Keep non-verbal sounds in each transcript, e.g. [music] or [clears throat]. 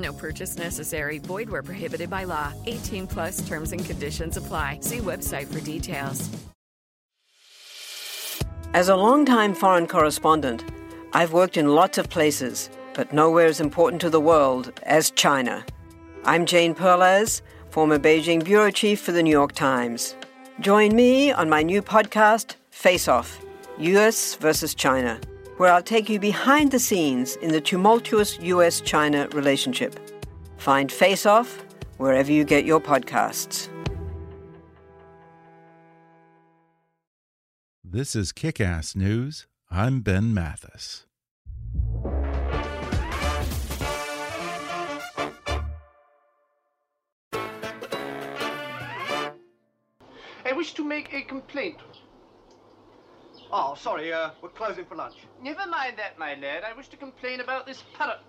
No purchase necessary. Void where prohibited by law. 18 plus terms and conditions apply. See website for details. As a longtime foreign correspondent, I've worked in lots of places, but nowhere as important to the world as China. I'm Jane Perlez, former Beijing bureau chief for the New York Times. Join me on my new podcast, Face Off US versus China where I'll take you behind the scenes in the tumultuous US China relationship. Find Face Off wherever you get your podcasts. This is Kick Ass News. I'm Ben Mathis. I wish to make a complaint. Oh, sorry, uh, we're closing for lunch. Never mind that, my lad. I wish to complain about this parrot.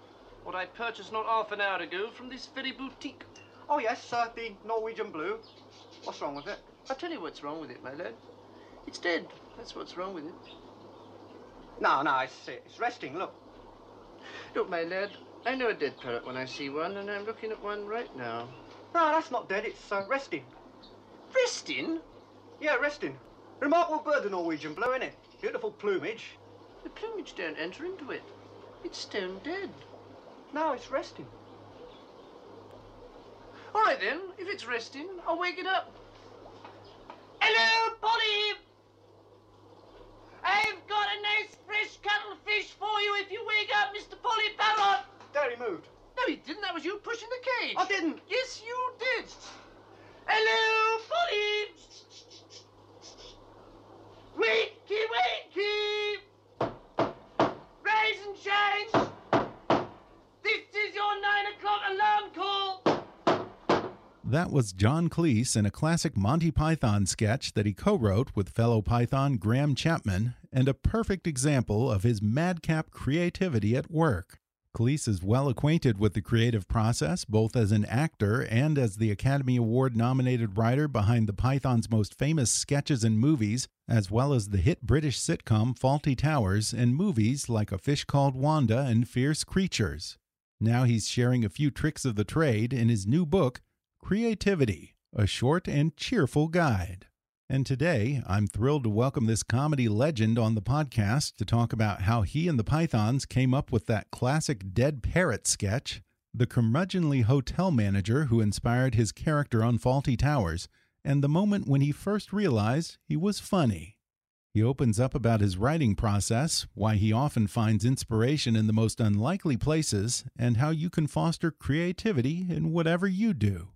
What I purchased not half an hour ago from this very boutique. Oh, yes, uh, the Norwegian blue. What's wrong with it? I'll tell you what's wrong with it, my lad. It's dead. That's what's wrong with it. No, no, it's, it's resting, look. Look, my lad, I know a dead parrot when I see one, and I'm looking at one right now. No, that's not dead, it's uh, resting. Resting? Yeah, resting. Remarkable bird, the Norwegian blue, isn't it? Beautiful plumage. The plumage don't enter into it. It's stone dead. No, it's resting. All right, then. If it's resting, I'll wake it up. Hello, Polly! I've got a nice fresh cuttlefish for you if you wake up Mr. Polly Parrot. There he moved. No, he didn't. That was you pushing the cage. I didn't. Yes, you did. Hello, Polly! Wakey, wakey! Rise and shine! This is your nine o'clock alarm call! That was John Cleese in a classic Monty Python sketch that he co wrote with fellow Python Graham Chapman, and a perfect example of his madcap creativity at work. Cleese is well acquainted with the creative process, both as an actor and as the Academy Award nominated writer behind the Python's most famous sketches and movies, as well as the hit British sitcom Fawlty Towers and movies like A Fish Called Wanda and Fierce Creatures. Now he's sharing a few tricks of the trade in his new book, Creativity A Short and Cheerful Guide. And today, I'm thrilled to welcome this comedy legend on the podcast to talk about how he and the Pythons came up with that classic dead parrot sketch, the curmudgeonly hotel manager who inspired his character on Fawlty Towers, and the moment when he first realized he was funny. He opens up about his writing process, why he often finds inspiration in the most unlikely places, and how you can foster creativity in whatever you do.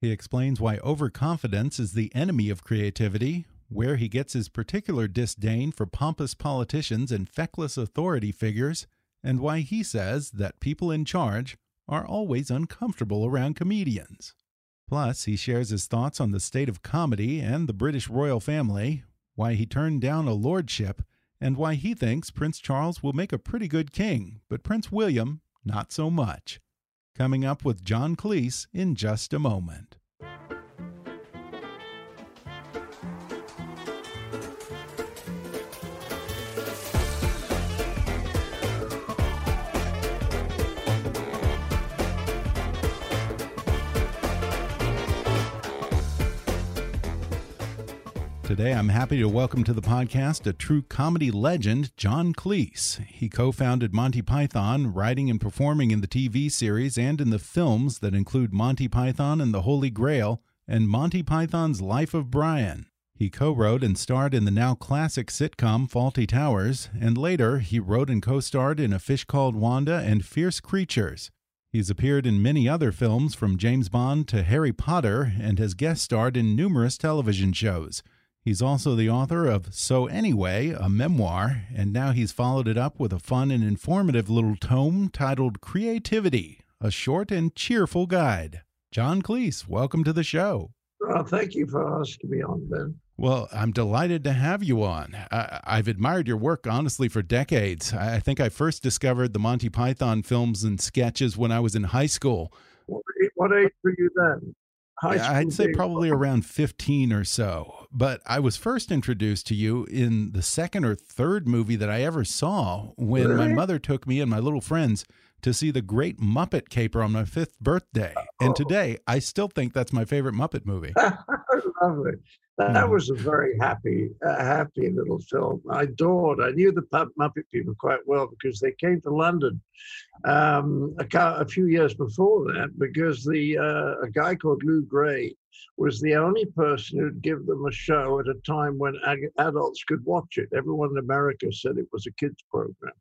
He explains why overconfidence is the enemy of creativity, where he gets his particular disdain for pompous politicians and feckless authority figures, and why he says that people in charge are always uncomfortable around comedians. Plus, he shares his thoughts on the state of comedy and the British royal family, why he turned down a lordship, and why he thinks Prince Charles will make a pretty good king, but Prince William, not so much coming up with John Cleese in just a moment. Today, I'm happy to welcome to the podcast a true comedy legend, John Cleese. He co founded Monty Python, writing and performing in the TV series and in the films that include Monty Python and the Holy Grail and Monty Python's Life of Brian. He co wrote and starred in the now classic sitcom Fawlty Towers, and later he wrote and co starred in A Fish Called Wanda and Fierce Creatures. He's appeared in many other films from James Bond to Harry Potter and has guest starred in numerous television shows. He's also the author of So Anyway, a memoir, and now he's followed it up with a fun and informative little tome titled Creativity, a short and cheerful guide. John Cleese, welcome to the show. Well, thank you for asking me on, Ben. Well, I'm delighted to have you on. I, have admired your work, honestly, for decades. I think I first discovered the Monty Python films and sketches when I was in high school. What, what age were you then? I'd say probably around 15 or so. But I was first introduced to you in the second or third movie that I ever saw when really? my mother took me and my little friends to see the Great Muppet Caper on my fifth birthday. And oh. today, I still think that's my favorite Muppet movie. [laughs] Lovely. That was a very happy, uh, happy little film. I adored. I knew the Muppet people quite well because they came to London um, a, a, few years before that. Because the uh, a guy called Lew Grade was the only person who'd give them a show at a time when ag- adults could watch it. Everyone in America said it was a kids program,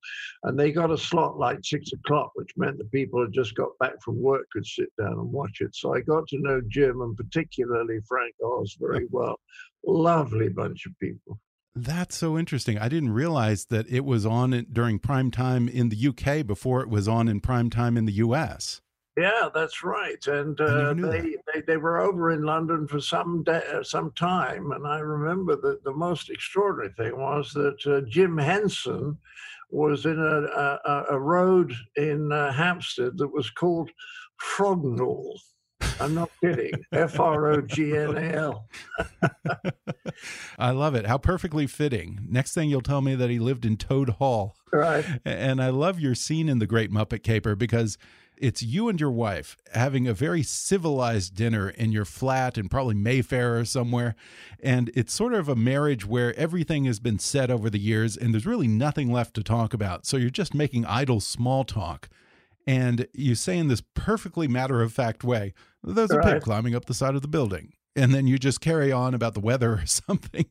and they got a slot like six o'clock, which meant the people who just got back from work could sit down and watch it. So I got to know Jim and particularly Frank Oz very well lovely bunch of people. That's so interesting. I didn't realize that it was on during prime time in the UK before it was on in prime time in the US. Yeah, that's right. And uh, they, they, they were over in London for some day, uh, some time. And I remember that the most extraordinary thing was that uh, Jim Henson was in a, a, a road in uh, Hampstead that was called Frognal. I'm not kidding. [laughs] F R O G N A L. [laughs] I love it. How perfectly fitting. Next thing you'll tell me that he lived in Toad Hall. Right. And I love your scene in The Great Muppet Caper because it's you and your wife having a very civilized dinner in your flat in probably Mayfair or somewhere. And it's sort of a marriage where everything has been said over the years and there's really nothing left to talk about. So you're just making idle small talk and you say in this perfectly matter of fact way, there's a pig climbing up the side of the building. And then you just carry on about the weather or [laughs] something.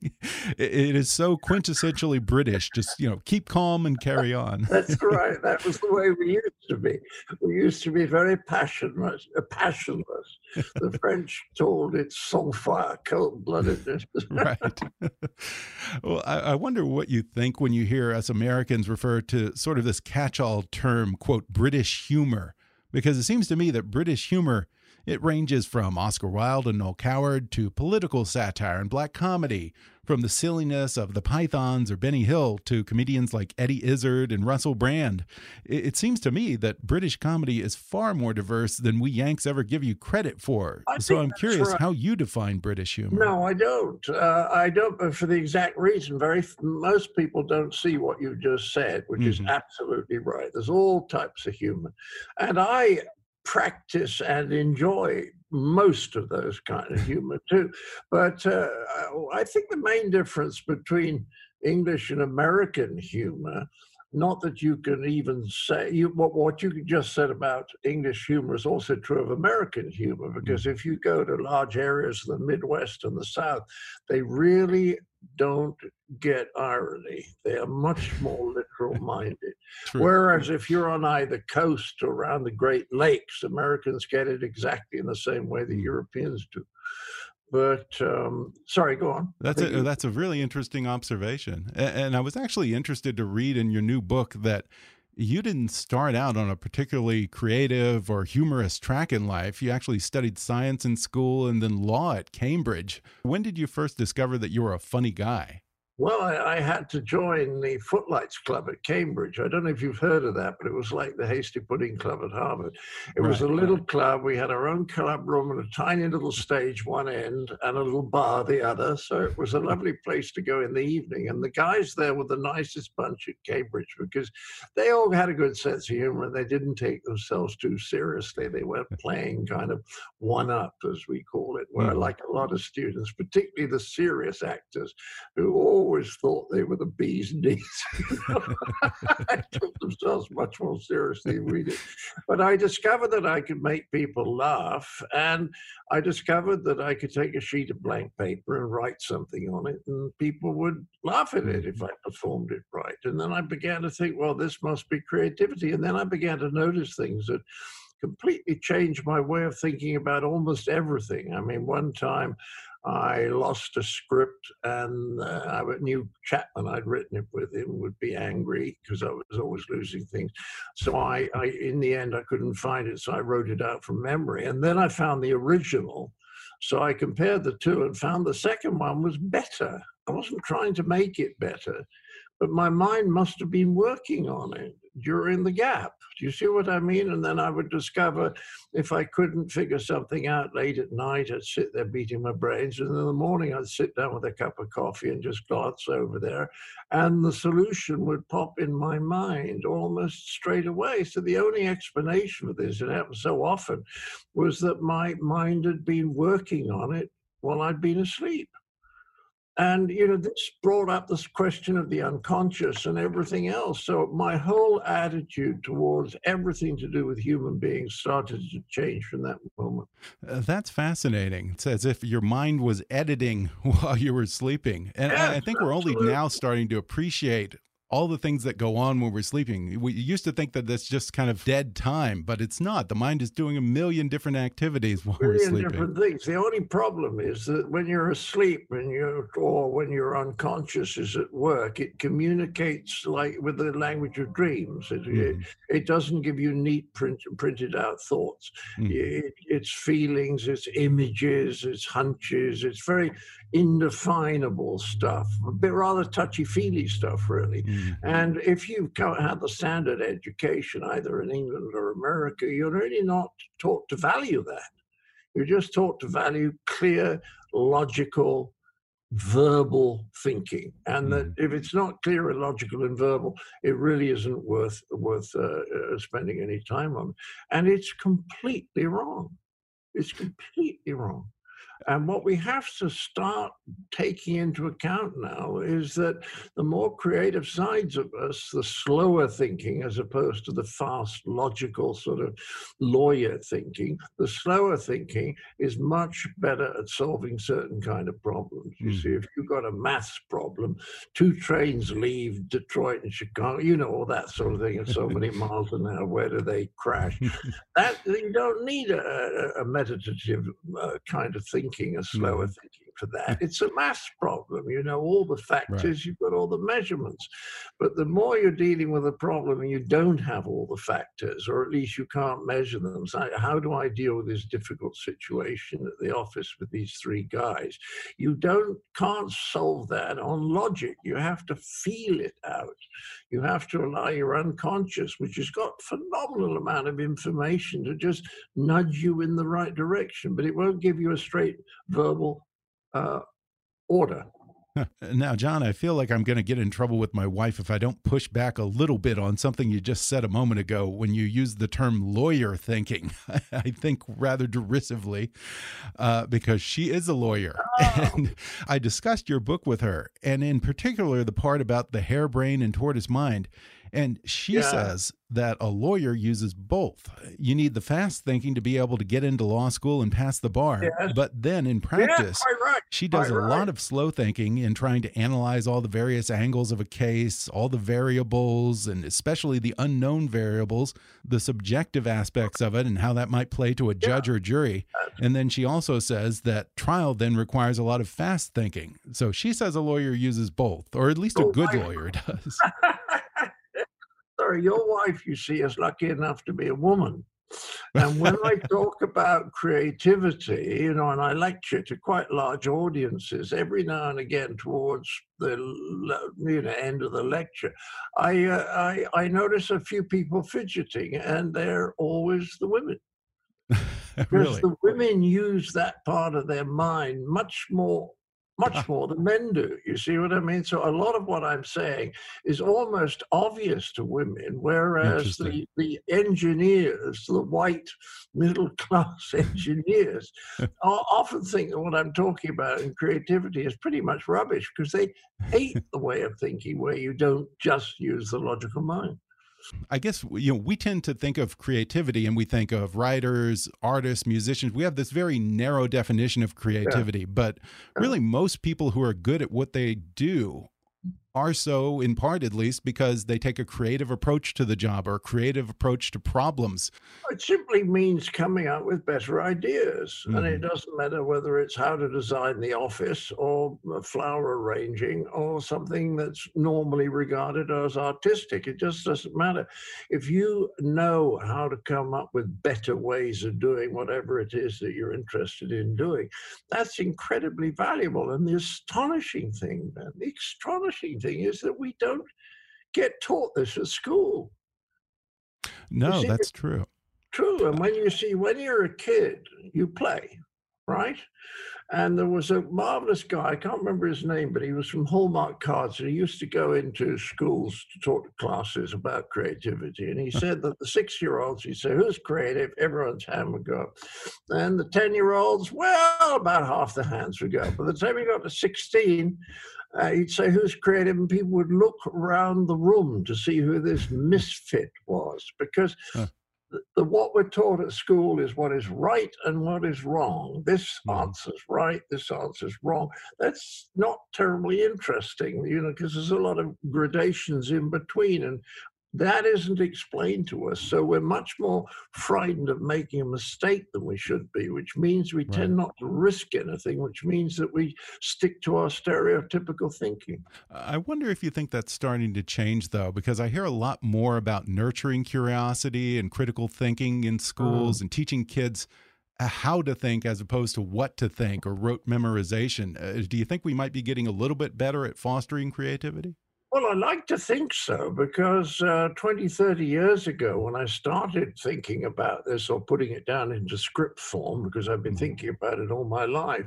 It is so quintessentially British. Just, you know, keep calm and carry on. [laughs] That's right. That was the way we used to be. We used to be very passionate, uh, passionless. The [laughs] French told it sang-froid, cold bloodedness. right. well, I, I wonder what you think when you hear us Americans refer to sort of this catch all term, quote, British humor. Because it seems to me that British humor it ranges from Oscar Wilde and Noel Coward to political satire and black comedy, from the silliness of the Pythons or Benny Hill to comedians like Eddie Izzard and Russell Brand. It, seems to me that British comedy is far more diverse than we Yanks ever give you credit for. I so I'm curious right. how you define British humor. No, I don't. Uh, I don't, but for the exact reason, very most people don't see what you just said, which mm -hmm. is mm-hmm. absolutely right. There's all types of humor, and I practice and enjoy most of those kind of [laughs] humor too. But uh, I think the main difference between English and American humor, not that you can even say you, what, what you just said about English humor is also true of American humor, because mm. if you go to large areas of the Midwest and the South, they really don't get irony. They are much more literal minded. Whereas if you're on either coast or around the Great Lakes, Americans get it exactly in the same way the hmm. Europeans do. But um, sorry, go on. That's a, that's a really interesting observation. And, and I was actually interested to read in your new book that you didn't start out on a particularly creative or humorous track in life. You actually studied science in school and then law at Cambridge. When did you first discover that you were a funny guy? Well, I, I, had to join the Footlights Club at Cambridge. I don't know if you've heard of that, but it was like the Hasty Pudding Club at Harvard. It right, was a little right. club. We had our own club room and a tiny little stage one end and a little bar the other. So it was a lovely place to go in the evening. And the guys there were the nicest bunch at Cambridge because they all had a good sense of humor and they didn't take themselves too seriously. They weren't [laughs] playing kind of one up, as we call it, where mm. like a lot of students, particularly the serious actors, who all always thought they were the bees knees. [laughs] I took themselves much more seriously than we did. But I discovered that I could make people laugh, and I discovered that I could take a sheet of blank paper and write something on it, and people would laugh at it if mm-hmm. I performed it right. And then I began to think, well, this must be creativity. And then I began to notice things that completely changed my way of thinking about almost everything. I mean, one time I lost a script, and uh, I knew Chapman, I'd written it with him, would be angry because I was always losing things. So I, I, in the end, I couldn't find it, so I wrote it out from memory. And then I found the original. So I compared the two and found the second one was better. I wasn't trying to make it better, but my mind must have been working on it during the gap. Do you see what I mean? And then I would discover if I couldn't figure something out late at night, I'd sit there beating my brains. And in the morning, I'd sit down with a cup of coffee and just glance over there. And the solution would pop in my mind almost straight away. So the only explanation for this, it happened so often, was that my mind had been working on it while I'd been asleep. And, you know, this brought up this question of the unconscious and everything else. So my whole attitude towards everything to do with human beings started to change from that moment. Uh, that's fascinating. It's as if your mind was editing [laughs] while you were sleeping. And I, I think we're only now starting to appreciate all the things that go on when we're sleeping. We used to think that that's just kind of dead time, but it's not. The mind is doing a million different activities while we're sleeping. different things. The only problem is that when you're asleep and you or when your unconscious is at work, it communicates like with the language of dreams. It, mm. it, it, doesn't give you neat print, printed out thoughts. Mm. It, it's feelings, it's images, it's hunches. It's very indefinable stuff, a bit rather touchy feely stuff, really. Mm. And if you've had the standard education, either in England or America, you're really not taught to value that. You're just taught to value clear, logical, verbal thinking, and that mm. if it's not clear and logical and verbal, it really isn't worth worth uh, uh, spending any time on. And it's completely wrong. It's completely wrong. And what we have to start taking into account now is that the more creative sides of us, the slower thinking, as opposed to the fast, logical sort of lawyer thinking, the slower thinking is much better at solving certain kind of problems. You mm. see, if you've got a maths problem, two trains leave Detroit and Chicago, you know, all that sort of thing, and so [laughs] many miles an hour, where do they crash? [laughs] that you don't need a, a meditative uh, kind of thinking thinking, a slower thinking for that. Mm. It's a mass problem. You know, all the factors, right. you've got all the measurements. But the more you're dealing with a problem and you don't have all the factors, or at least you can't measure them, so how do I deal with this difficult situation at the office with these three guys? You don't can't solve that on logic. You have to feel it out. You have to allow your unconscious, which has got phenomenal amount of information, to just nudge you in the right direction, but it won't give you a straight verbal uh, order. Now, John, I feel like I'm going to get in trouble with my wife if I don't push back a little bit on something you just said a moment ago when you used the term lawyer thinking. [laughs] I think rather derisively uh, because she is a lawyer. [laughs] Oh. And I discussed your book with her, and in particular, the part about the harebrained and tortoise mind. And she yeah. says that a lawyer uses both. You need the fast thinking to be able to get into law school and pass the bar. Yes. But then in practice, yeah, right. she does a lot of slow thinking in trying to analyze all the various angles of a case, all the variables, and especially the unknown variables, the subjective aspects of it, and how that might play to a judge yeah. or jury. And then she also says that trial then requires a lot of fast thinking. So she says a lawyer uses both, or at least a good lawyer [laughs] does. Your wife, you see, is lucky enough to be a woman. And when I [laughs] talk about creativity, you know, and I lecture to quite large audiences every now and again towards the you know, end of the lecture, I, uh, I, I notice a few people fidgeting, and they're always the women. [laughs] because really? the women use that part of their mind much more much more than men do. You see what I mean? So a lot of what I'm saying is almost obvious to women, whereas the, the engineers, the white middle [laughs] class engineers, [laughs] often think that what I'm talking about in creativity is pretty much rubbish because they hate the way of thinking where you don't just use the logical mind. I guess you know we tend to think of creativity and we think of writers, artists, musicians. We have this very narrow definition of creativity, yeah. but really most people who are good at what they do are so, in part at least, because they take a creative approach to the job or a creative approach to problems. It simply means coming up with better ideas. Mm -hmm. And it mm-hmm. doesn't matter whether it's how to design the office or flower arranging or something that's normally regarded as artistic. It just doesn't matter. If you know how to come up with better ways of doing whatever it is that you're interested in doing, that's incredibly valuable. And the astonishing thing, man, the astonishing thing is that we don't get taught this at school. No, see, that's true. True. And when you see, when you're a kid, you play, right? And there was a marvelous guy, I can't remember his name, but he was from Hallmark Cards. And he used to go into schools to talk to classes about creativity. And he said that the six year olds, he said, Who's creative? Everyone's hand would go up. And the 10 year olds, well, about half the hands would go up. By the time he got to 16, uh, he'd say, Who's creative? And people would look around the room to see who this misfit was because. Huh. The, the, what we're taught at school is what is right and what is wrong. This mm. answer's right, this answer's wrong. That's not terribly interesting, you know, because there's a lot of gradations in between. And that isn't explained to us. So we're much more frightened of making a mistake than we should be, which means we right. tend not to risk anything, which means that we stick to our stereotypical thinking. I wonder if you think that's starting to change, though, because I hear a lot more about nurturing curiosity and critical thinking in schools mm. and teaching kids uh, how to think as opposed to what to think or rote memorization. Uh, do you think we might be getting a little bit better at fostering creativity? Well, I like to think so because uh, 20, 30 years ago, when I started thinking about this or putting it down into script form, because I've been mm-hmm. thinking about it all my life,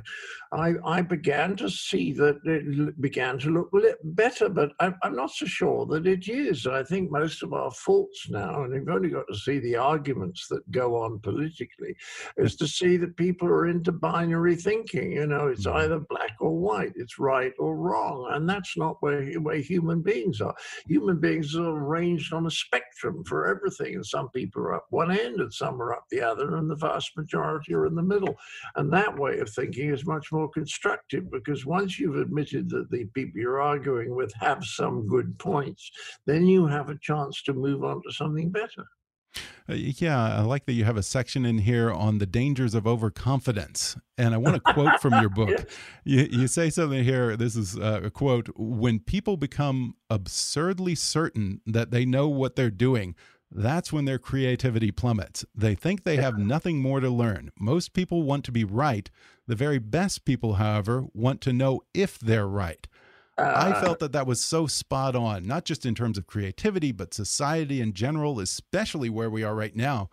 I, I began to see that it began to look better, but I'm, I'm not so sure that it is. I think most of our faults now, and you've only got to see the arguments that go on politically, is to see that people are into binary thinking. You know, it's mm-hmm. either black or white, it's right or wrong, and that's not where, where human human beings are. Human beings are arranged on a spectrum for everything, and some people are up one end and some are up the other, and the vast majority are in the middle. And that way of thinking is much more constructive because once you've admitted that the people you're arguing with have some good points, then you have a chance to move on to something better. Uh, yeah, I like that you have a section in here on the dangers of overconfidence. And I want to quote from your [laughs] book. You, you, say something here. This is uh, a quote When people become absurdly certain that they know what they're doing, that's when their creativity plummets. They think they have nothing more to learn. Most people want to be right. The very best people, however, want to know if they're right. I uh, felt that that was so spot on, not just in terms of creativity, but society in general, especially where we are right now.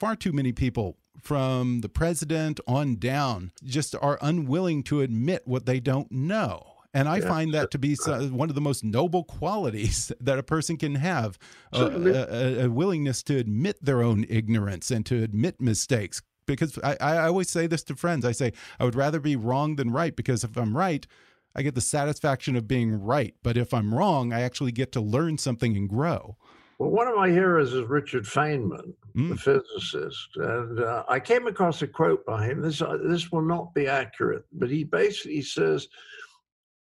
Far too many people, from the president on down, just are unwilling to admit what they don't know. And I yeah, find that to be one of the most noble qualities [laughs] that a person can have a, a, a, willingness to admit their own ignorance and to admit mistakes. Because I, I always say this to friends I say, I would rather be wrong than right, because if I'm right, I get the satisfaction of being right. But if I'm wrong, I actually get to learn something and grow. Well, one of my heroes is Richard Feynman, mm. the physicist, and uh, I came across a quote by him. This uh, this will not be accurate, but he basically says,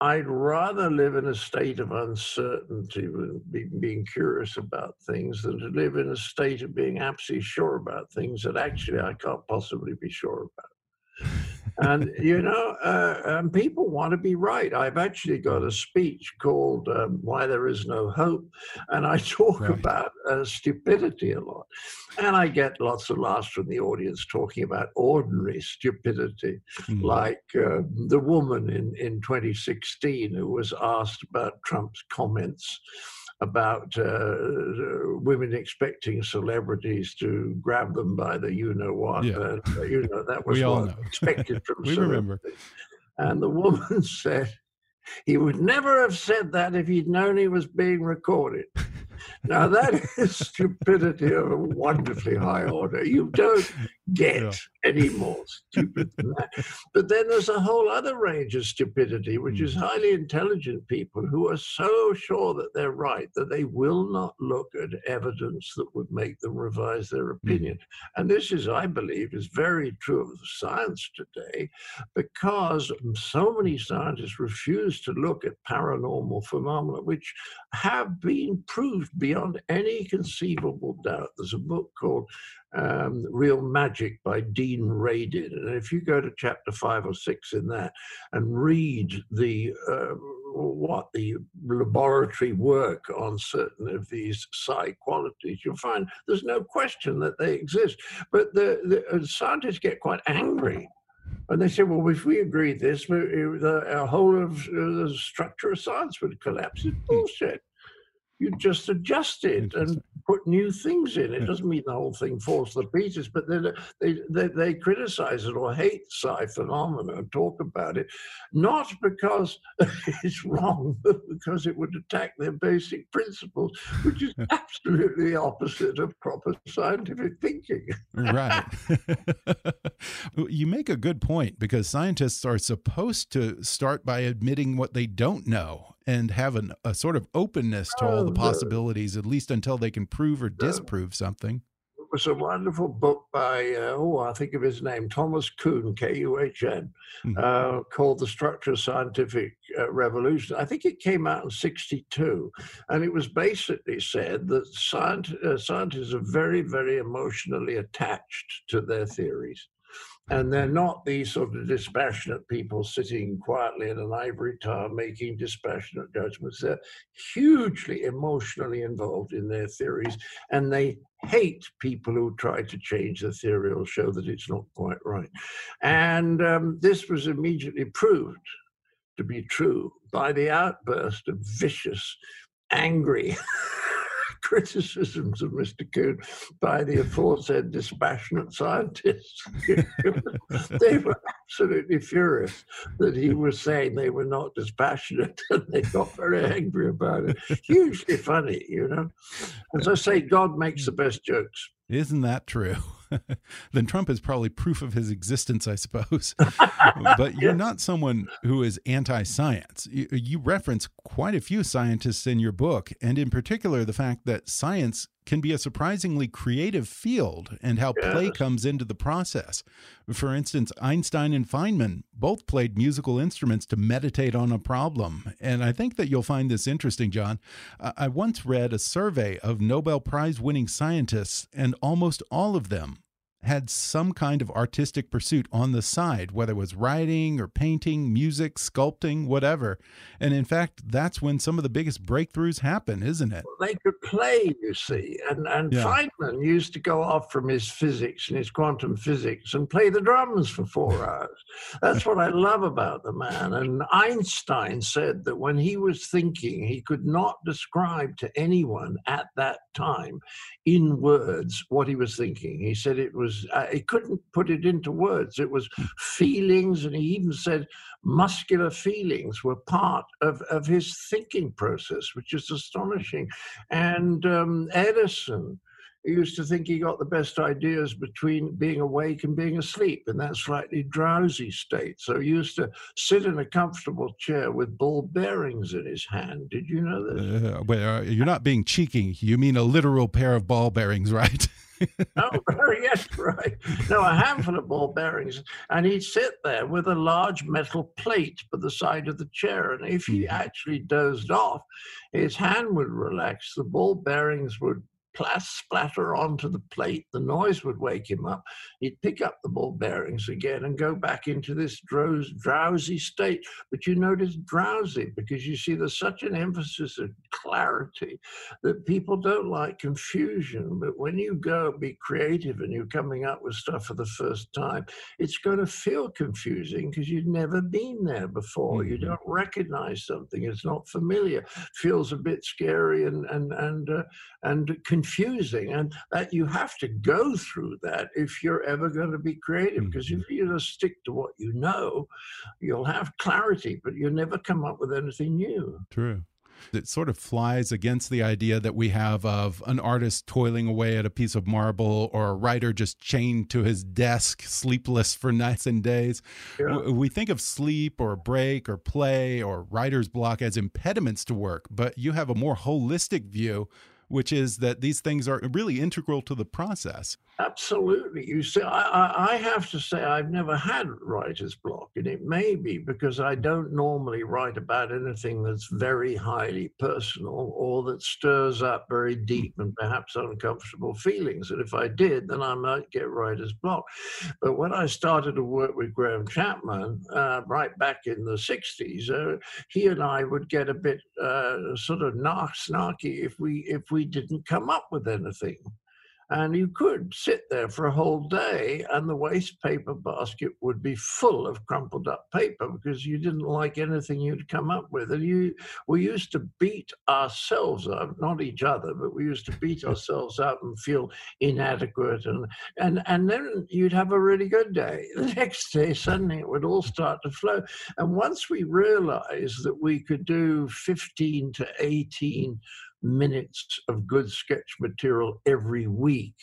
"I'd rather live in a state of uncertainty, be, being curious about things, than to live in a state of being absolutely sure about things that actually I can't possibly be sure about." And you know, uh, um, people want to be right. I've actually got a speech called um, "Why There Is No Hope," and I [laughs] talk right. about uh, stupidity a lot, and I get lots of laughs from the audience talking about ordinary stupidity, mm-hmm. like uh, the woman in in 2016 who was asked about Trump's comments about uh, women expecting celebrities to grab them by the you know what. Yeah. Uh, you know that [laughs] was what expected [laughs] from we remember. And the woman [laughs] said, he would never have said that if he'd known he was being recorded. Now, that is stupidity of a wonderfully high order. You don't get Yeah. any more stupid than that. [laughs] But then there's a whole other range of stupidity, which is hmm. highly intelligent people who are so sure that they're right that they will not look at evidence that would make them revise their hmm. opinion. And this is, I believe, is very true of science today because so many scientists refuse to look at paranormal phenomena, which have been proved beyond any conceivable doubt. There's a book called um, Real Magic by Dean Radin. And if you go to chapter five or six in that and read the uh, what the laboratory work on certain of these psi qualities, you'll find there's no question that they exist. But the, the uh, scientists get quite angry and they say, well, if we agree this, we, the our whole of uh, the structure of science would collapse. It's bullshit. You just adjust it and put new things in. It doesn't mean the whole thing falls to pieces, but they, they, they, they criticize it or hate psi phenomena and talk about it, not because [laughs] it's wrong, but because it would attack their basic principles, which is [laughs] absolutely the opposite of proper scientific thinking. right. [laughs] you make a good point because scientists are supposed to start by admitting what they don't know and have an, a sort of openness to all the possibilities, at least until they can prove or disprove something. It was a wonderful book by, uh, oh, I think of his name, Thomas Kuhn, K U H N, uh, called The Structure of Scientific uh, Revolution. I think it came out in 62. And it was basically said that scient- uh, scientists are very, very emotionally attached to their theories. And they're not these sort of dispassionate people sitting quietly in an ivory tower making dispassionate judgments. They're hugely emotionally involved in their theories, and they hate people who try to change the theory or show that it's not quite right. And um, this was immediately proved to be true by the outburst of vicious, angry [laughs] criticisms of Mr. Kuhn by the aforesaid dispassionate scientists. [laughs] they were absolutely furious that he was saying they were not dispassionate [laughs] and they got very angry about it. Hugely funny, you know. As I say, God makes the best jokes. Isn't that true? [laughs] then Trump is probably proof of his existence, I suppose. [laughs] but you're not someone who is anti science. You, you, reference quite a few scientists in your book, and in particular, the fact that science can be a surprisingly creative field and how yes. play comes into the process. For instance, Einstein and Feynman both played musical instruments to meditate on a problem. And I think that you'll find this interesting, John. I once read a survey of Nobel Prize winning scientists, and almost all of them had some kind of artistic pursuit on the side, whether it was writing or painting, music, sculpting, whatever. And in fact, that's when some of the biggest breakthroughs happen, isn't it? They could play, you see. And, and yeah. Feynman used to go off from his physics and his quantum physics and play the drums for four [laughs] hours. That's what I love about the man. And Einstein said that when he was thinking, he could not describe to anyone at that time in words what he was thinking. He said it was, uh, he couldn't put it into words. It was feelings, and he even said muscular feelings were part of, of his thinking process, which is astonishing. And um, Edison, he used to think he got the best ideas between being awake and being asleep in that slightly drowsy state. So he used to sit in a comfortable chair with ball bearings in his hand. Did you know this? Uh, well, uh, you're not being cheeky. You mean a literal pair of ball bearings, [laughs] right? no, yes, right. No, a handful of ball bearings. And he'd sit there with a large metal plate by the side of the chair. And if he actually dozed off, his hand would relax, the ball bearings would splatter onto the plate. The noise would wake him up. He'd pick up the ball bearings again and go back into this drowsy state. But you notice drowsy because you see there's such an emphasis of clarity that people don't like confusion. But when you go be creative and you're coming up with stuff for the first time, it's going to feel confusing because you've never been there before. You don't recognize something. It's not familiar. Feels a bit scary and and and uh, and confusing and that you have to go through that if you're ever going to be creative because mm-hmm. if you just stick to what you know you'll have clarity but you'll never come up with anything new true It sort of flies against the idea that we have of an artist toiling away at a piece of marble or a writer just chained to his desk, sleepless for [laughs] nights and days. Yeah. We think of sleep or break or play or writer's block as impediments to work, but you have a more holistic view which is that these things are really integral to the process. Absolutely. You see, I, I, have to say, I've never had writer's block, and it may be because I don't normally write about anything that's very highly personal or that stirs up very deep and perhaps uncomfortable feelings. And if I did, then I might get writer's block. But when I started to work with Graham Chapman, uh, right back in the 60s, uh, he and I would get a bit uh, sort of snarky if we if we didn't come up with anything. And you could sit there for a whole day, and the waste paper basket would be full of crumpled up paper because you didn't like anything you'd come up with. And you, we used to beat ourselves up, not each other, but we used to beat [laughs] ourselves up and feel inadequate. And, and, and then you'd have a really good day. [laughs] The next day, suddenly it would all start to flow. And once we realized that we could do 15 to 18 minutes of good sketch material every week,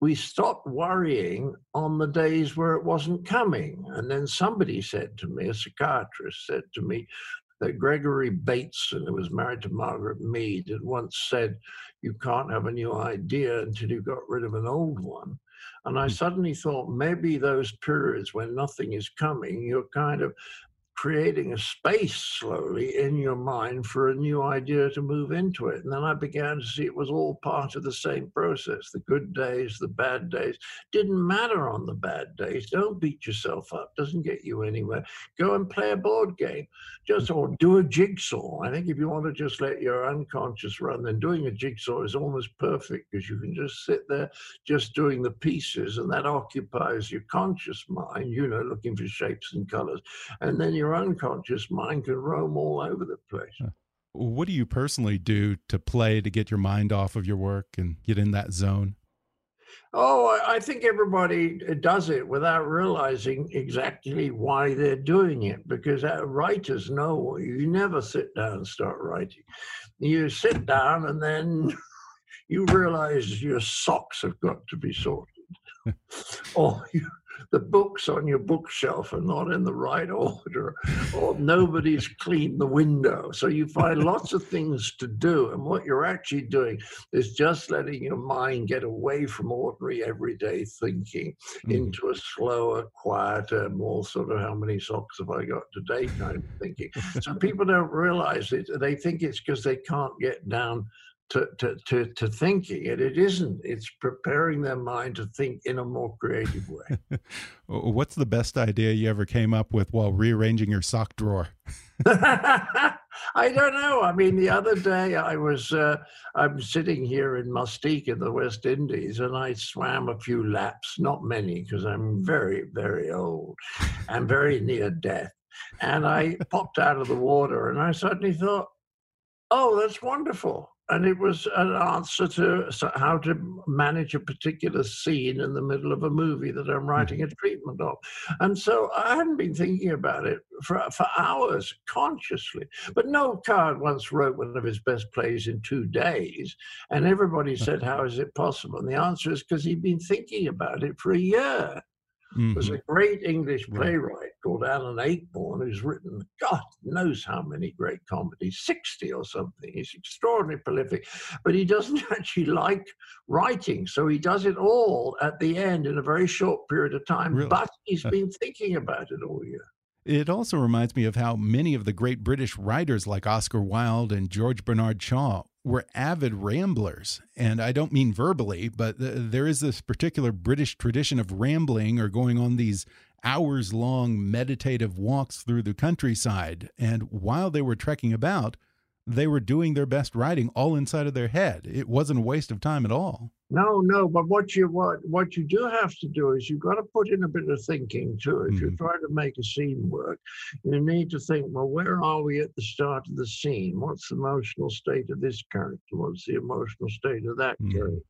we stopped worrying on the days where it wasn't coming. And then somebody said to me, a psychiatrist said to me, that Gregory Bateson, who was married to Margaret Mead, had once said, You can't have a new idea until you've got rid of an old one. And I hmm. suddenly thought maybe those periods when nothing is coming, you're kind of creating a space slowly in your mind for a new idea to move into it. And then I began to see it was all part of the same process. The good days, the bad days. Didn't matter on the bad days. Don't beat yourself up. Doesn't get you anywhere. Go and play a board game. Just or do a jigsaw. I think if you want to just let your unconscious run, then doing a jigsaw is almost perfect because you can just sit there just doing the pieces and that occupies your conscious mind, you know, looking for shapes and colors. And then you your unconscious mind can roam all over the place. What do you personally do to play to get your mind off of your work and get in that zone? Oh, I think everybody uh, does it without realizing exactly why they're doing it because uh, writers know you never sit down and start writing. You sit down and then [laughs] you realize your socks have got to be sorted. [laughs] or you, the books on your bookshelf are not in the right order, or nobody's [laughs] cleaned the window. So you find lots of things to do. And what you're actually doing is just letting your mind get away from ordinary everyday thinking mm. into a slower, quieter, more sort of how many socks have I got today kind of thinking. so people don't realize it. They think it's because they can't get down to, to, to, to thinking it. It isn't. It's preparing their mind to think in a more creative way. [laughs] What's the best idea you ever came up with while rearranging your sock drawer? [laughs] I don't know. I mean, the other day I was uh, I'm sitting here in Mustique in the West Indies, and I swam a few laps, not many, because I'm very very old and very near death. And I popped out of the water, and I suddenly thought, "Oh, that's wonderful." And it was an answer to how to manage a particular scene in the middle of a movie that I'm mm. writing a treatment of. And so I hadn't been thinking about it for, for hours consciously. But Noel Coward once wrote one of his best plays in two days, and everybody said, How is it possible? And the answer is because he'd been thinking about it for a year. Mm-hmm. There's a great English playwright called Alan Ayckbourn who's written God knows how many great comedies, 60 or something. He's extraordinarily prolific, but he doesn't [laughs] actually like writing. So he does it all at the end in a very short period of time, really? but he's been thinking about it all year. It also reminds me of how many of the great British writers like Oscar Wilde and George Bernard Shaw were avid ramblers. And I don't mean verbally, but there is this particular British tradition of rambling or going on these hours long meditative walks through the countryside. And while they were trekking about, they were doing their best writing all inside of their head. It wasn't a waste of time at all. No, no, but what you what what you do have to do is you've got to put in a bit of thinking too. If mm. you're trying to make a scene work, you need to think, well, where are we at the start of the scene? What's the emotional state of this character? What's the emotional state of that mm. character?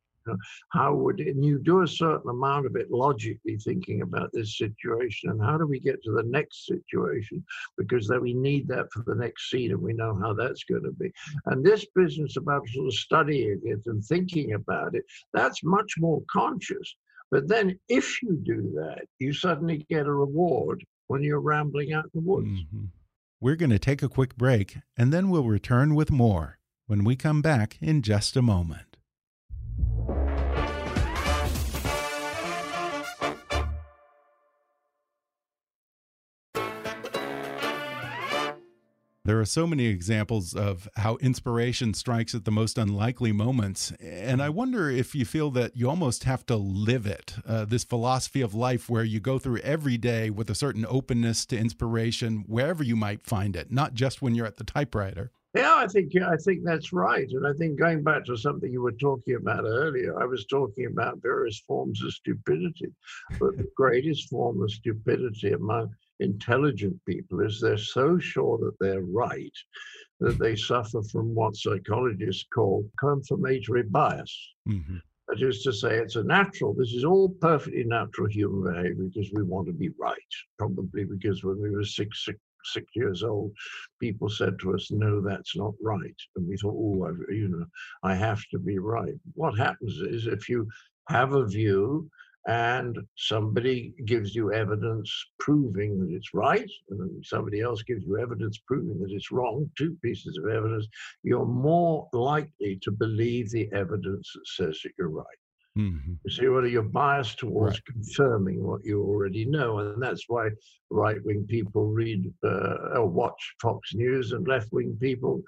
How would and you do a certain amount of it logically thinking about this situation and how do we get to the next situation because then we need that for the next scene and we know how that's going to be. And this business about sort of studying it and thinking about it, that's much more conscious. But then if you do that, you suddenly get a reward when you're rambling out in the woods. Mm -hmm. We're going to take a quick break and then we'll return with more when we come back in just a moment. There are so many examples of how inspiration strikes at the most unlikely moments. And I wonder if you feel that you almost have to live it uh, this philosophy of life where you go through every day with a certain openness to inspiration, wherever you might find it, not just when you're at the typewriter. Yeah, I think I think that's right, and I think going back to something you were talking about earlier, I was talking about various forms of stupidity, but the greatest form of stupidity among intelligent people is they're so sure that they're right that they suffer from what psychologists call confirmatory bias. Mm-hmm. That is to say, it's a natural, this is all perfectly natural human behavior because we want to be right. Probably because when we were six, six, six years old, people said to us, no, that's not right. And we thought, oh, you know, I have to be right. What happens is if you have a view and somebody gives you evidence proving that it's right, and somebody else gives you evidence proving that it's wrong, two pieces of evidence, you're more likely to believe the evidence that says that you're right. Mm-hmm. You see, whether you're biased towards right. confirming what you already know, and that's why right-wing people read uh, or watch Fox News, and left-wing people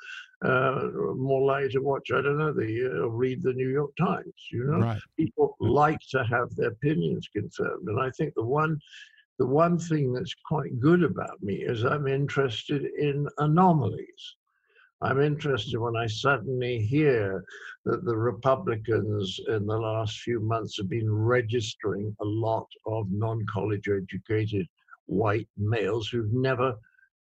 uh, more likely to watch. I don't know, the uh, read the New York Times. You know, right. people like to have their opinions confirmed, and I think the one. The one thing that's quite good about me is I'm interested in anomalies. I'm interested when I suddenly hear that the Republicans in the last few months have been registering a lot of non college educated white males who've never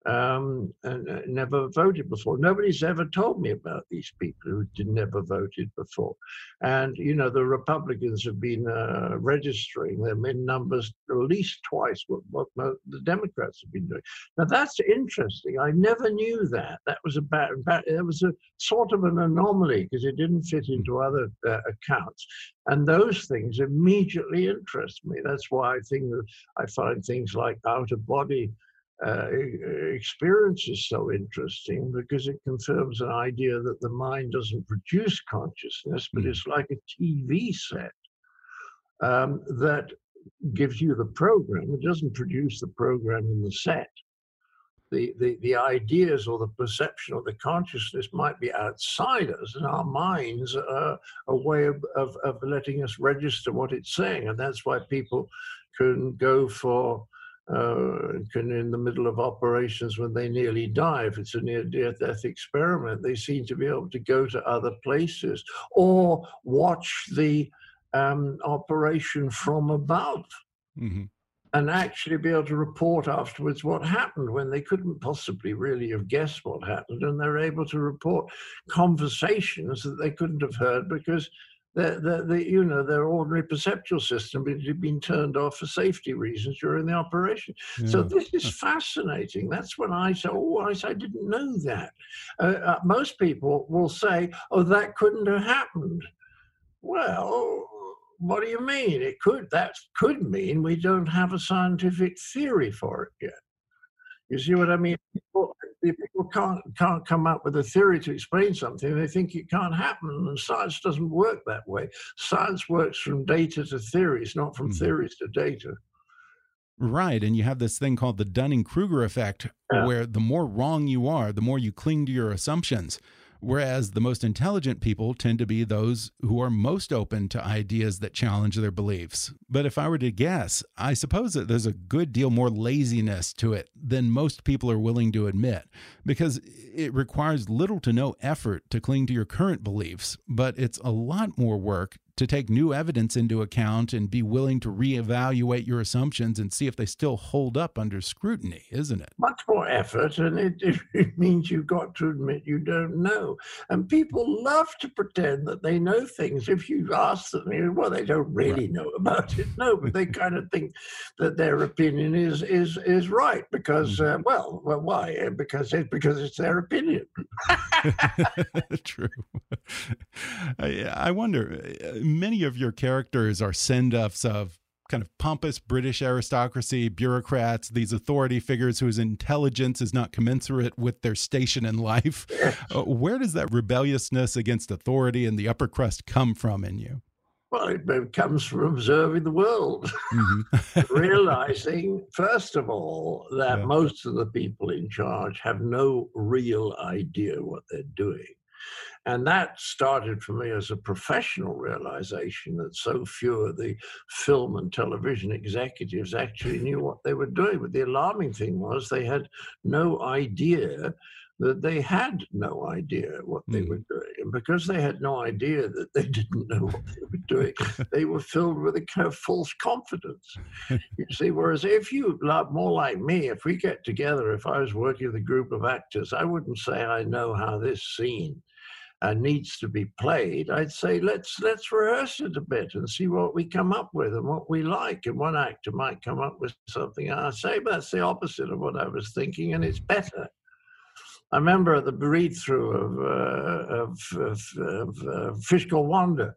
um, and uh, never voted before. Nobody's ever told me about these people who did never voted before. And, you know, the Republicans have been uh, registering them in numbers at least twice what, what the Democrats have been doing. Now, that's interesting. I never knew that. That was about, about it was a sort of an anomaly because it didn't fit into other uh, accounts. And those things immediately interest me. That's why I think that I find things like out of body uh, experience is so interesting because it confirms an idea that the mind doesn't produce consciousness, but hmm. it's like a TV set um, that gives you the program. It doesn't produce the program in the set. The, the, the ideas or the perception or the consciousness might be outside us, and our minds are a way of, of, of letting us register what it's saying. And that's why people can go for uh, can in the middle of operations when they nearly die, if it's a near-death experiment, they seem to be able to go to other places or watch the um, operation from above. Mm-hmm. And actually be able to report afterwards what happened when they couldn't possibly really have guessed what happened. And they're able to report conversations that they couldn't have heard because the, the, the, you know, their ordinary perceptual system had been turned off for safety reasons during the operation. Yeah. So this is fascinating. That's when I say, oh, I, I didn't know that. Uh, uh, most people will say, oh, that couldn't have happened. Well, what do you mean? It could. That could mean we don't have a scientific theory for it yet. You see what I mean? People, people can't can't come up with a theory to explain something. They think it can't happen, and science doesn't work that way. Science works from data to theories, not from mm -hmm. theories to data. Right, and you have this thing called the Dunning Kruger effect, yeah. where the more wrong you are, the more you cling to your assumptions. Whereas the most intelligent people tend to be those who are most open to ideas that challenge their beliefs. But if I were to guess, I suppose that there's a good deal more laziness to it than most people are willing to admit, because it requires little to no effort to cling to your current beliefs, but it's a lot more work to take new evidence into account and be willing to reevaluate your assumptions and see if they still hold up under scrutiny, isn't it? Much more effort, and it, [laughs] it means you've got to admit you don't know. And people love to pretend that they know things. If you ask them, you know, well, they don't really right. know about it. No, but they kind of think that their opinion is is is right because, mm. uh, well, well, why? Because it because it's their opinion. [laughs] True. [laughs] I, I wonder. Many of your characters are send offs of kind of pompous British aristocracy, bureaucrats, these authority figures whose intelligence is not commensurate with their station in life. [laughs] Uh, where does that rebelliousness against authority and the upper crust come from in you? Well, it comes from observing the world, mm -hmm. [laughs] [laughs] realizing, first of all, that yeah. most of the people in charge have no real idea what they're doing. And that started for me as a professional realization that so few of the film and television executives actually knew what they were doing. But the alarming thing was they had no idea that they had no idea what they were hmm. doing. And because they had no idea that they [laughs] didn't know what they were doing, [laughs] they were filled with a kind of false confidence. You see, whereas if you love more like me, if we get together, if I was working with a group of actors, I wouldn't say I know how this scene uh, needs to be played, I'd say let's let's rehearse it a bit and see what we come up with and what we like. And one actor might come up with something I say, but that's the opposite of what I was thinking, and it's better. I remember the read through of, uh, of, of, of uh, Wanda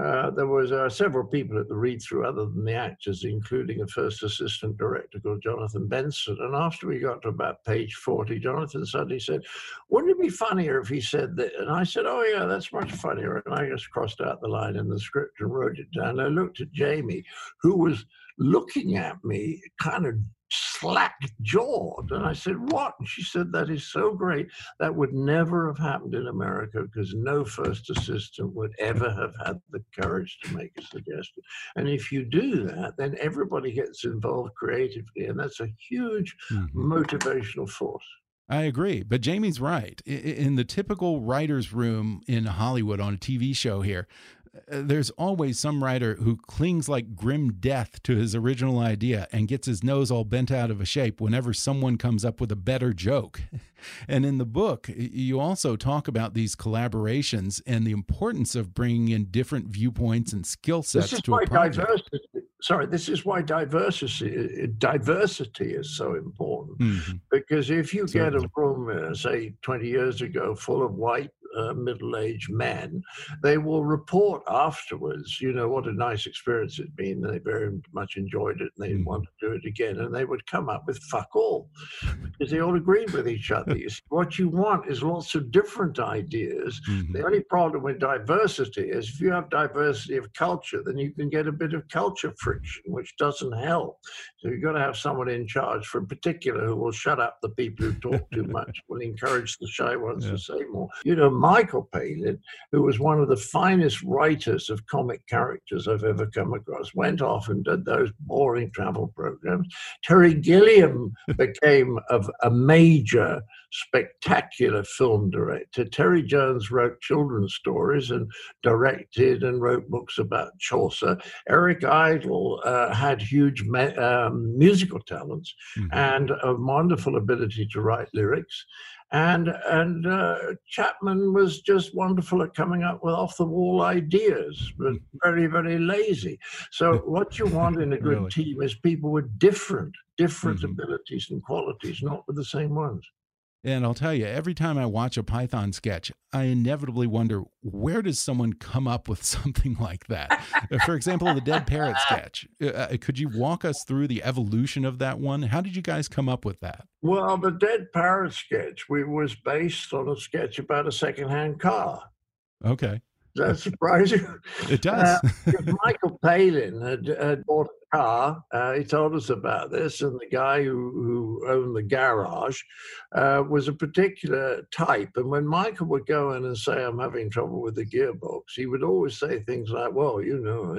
uh, there was uh, several people at the read-through other than the actors, including a first assistant director called Jonathan Benson. And after we got to about page 40, Jonathan suddenly said, wouldn't it be funnier if he said that? And I said, oh yeah, that's much funnier. And I just crossed out the line in the script and wrote it down. I looked at Jamie, who was looking at me kind of slack jawed. And I said, What? And she said, That is so great. That would never have happened in America because no first assistant would ever have had the courage to make a suggestion. And if you do that, then everybody gets involved creatively. And that's a huge mm-hmm. motivational force. I agree. But Jamie's right. In the typical writer's room in Hollywood on a TV show here, there's always some writer who clings like grim death to his original idea and gets his nose all bent out of a shape whenever someone comes up with a better joke. [laughs] And in the book, you also talk about these collaborations and the importance of bringing in different viewpoints and skill sets to a project. Diversity, sorry, this is why diversity diversity is so important. Mm -hmm. Because if you Certainly. get a room, uh, say 20 years ago, full of white uh, middle-aged men, they will report afterwards, you know, what a nice experience it's been. They very much enjoyed it and they mm. want to do it again. And they would come up with fuck all because they all agreed with each other. you see, what you want is lots of different ideas. Mm-hmm. The only problem with diversity is if you have diversity of culture, then you can get a bit of culture friction, which doesn't help. So you've got to have someone in charge for particular who will shut up the people who talk too much, will encourage the shy ones yeah. to say more. You know, Michael Palin, who was one of the finest writers of comic characters I've ever come across, went off and did those boring travel programs. Terry Gilliam [laughs] became of a major, spectacular film director. Terry Jones wrote children's stories and directed and wrote books about Chaucer. Eric Idle uh, had huge um, musical talents mm-hmm. and a wonderful ability to write lyrics and and uh, Chapman was just wonderful at coming up with off the wall ideas, but [laughs] very very lazy. So what you want in a [laughs] good really? team is people with different different mm-hmm. abilities and qualities, not with the same ones. And I'll tell you, every time I watch a Python sketch, I inevitably wonder where does someone come up with [laughs] something like that? Uh, for example, the dead parrot [laughs] sketch. Uh, uh, could you walk us through the evolution of that one? How did you guys come up with that? Well, the dead parrot sketch we, was based on a sketch about a secondhand car. Okay. Does that surprise you? [laughs] It does. Uh, Michael Palin had, had bought a car. Uh, he told us about this, and the guy who, who owned the garage uh, was a particular type. And when Michael would go in and say, I'm having trouble with the gearbox, he would always say things like, Well, you know,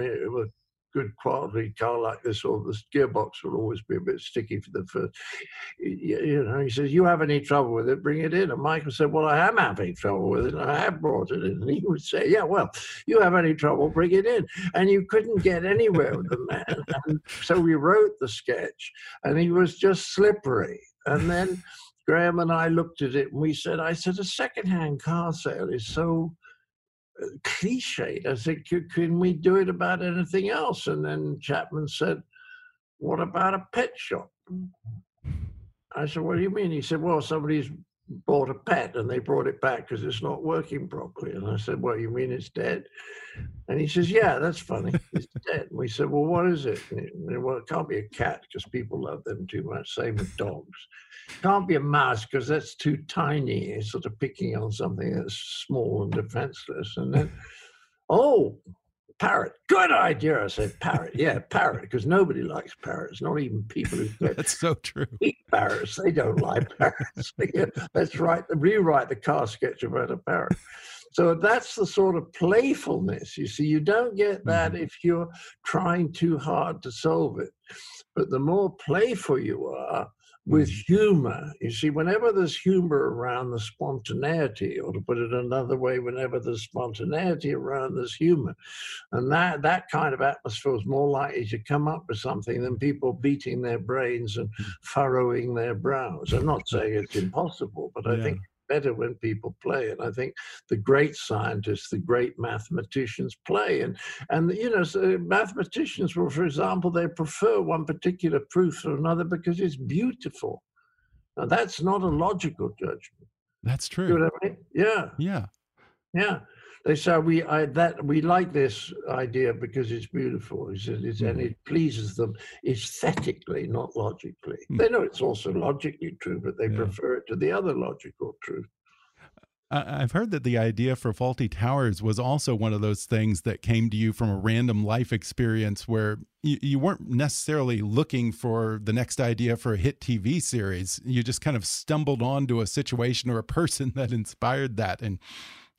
good quality car like this, or the gearbox will always be a bit sticky for the first. You know, he says, "You have any trouble with it? Bring it in." And Michael said, "Well, I am having trouble with it. And I have brought it in." And he would say, "Yeah, well, you have any trouble? Bring it in." And you couldn't get anywhere with the man. And so we wrote the sketch, and he was just slippery. And then Graham and I looked at it, and we said, "I said a second-hand car sale is so." Cliched. I said, can we do it about anything else? And then Chapman said, what about a pet shop? I said, what do you mean? He said, well, somebody's bought a pet and they brought it back because it's not working properly. And I said, well, you mean it's dead? And he says, yeah, that's funny. It's [laughs] dead. And we said, well, what is it? And, well, it can't be a cat because people love them too much. Same with dogs. Can't be a mouse because that's too tiny. It's sort of picking on something that's small and defenseless. And then, oh, parrot. Good idea. I said parrot. Yeah, parrot, because nobody likes parrots, not even people who [laughs] That's so true. eat parrots. They don't like [laughs] parrots. [laughs] yeah, let's write, rewrite the car sketch about a parrot. So that's the sort of playfulness. You see, you don't get that Mhm. if you're trying too hard to solve it. But the more playful you are with mm-hmm. humor, you see, whenever there's humor around the spontaneity, or to put it another way, whenever there's spontaneity around there's humor. And that, that kind of atmosphere is more likely to come up with something than people beating their brains and mm. furrowing their brows. I'm not saying it's impossible, but I Yeah. think better when people play. And I think the great scientists, the great mathematicians play. And and you know, so mathematicians will, for example, they prefer one particular proof to another because it's beautiful. Now that's not a logical judgment. That's You know true. what I mean? Yeah, Yeah. yeah. They say we I that we like this idea because it's beautiful. He said it's, and Mhm. it pleases them aesthetically, not logically. Mm. They know it's also logically true, but they Yeah. prefer it to the other logical truth. I've heard that the idea for Fawlty Towers was also one of those things that came to you from a random life experience where you, you weren't necessarily looking for the next idea for a hit TV series. You just kind of stumbled onto a situation or a person [laughs] that inspired that, and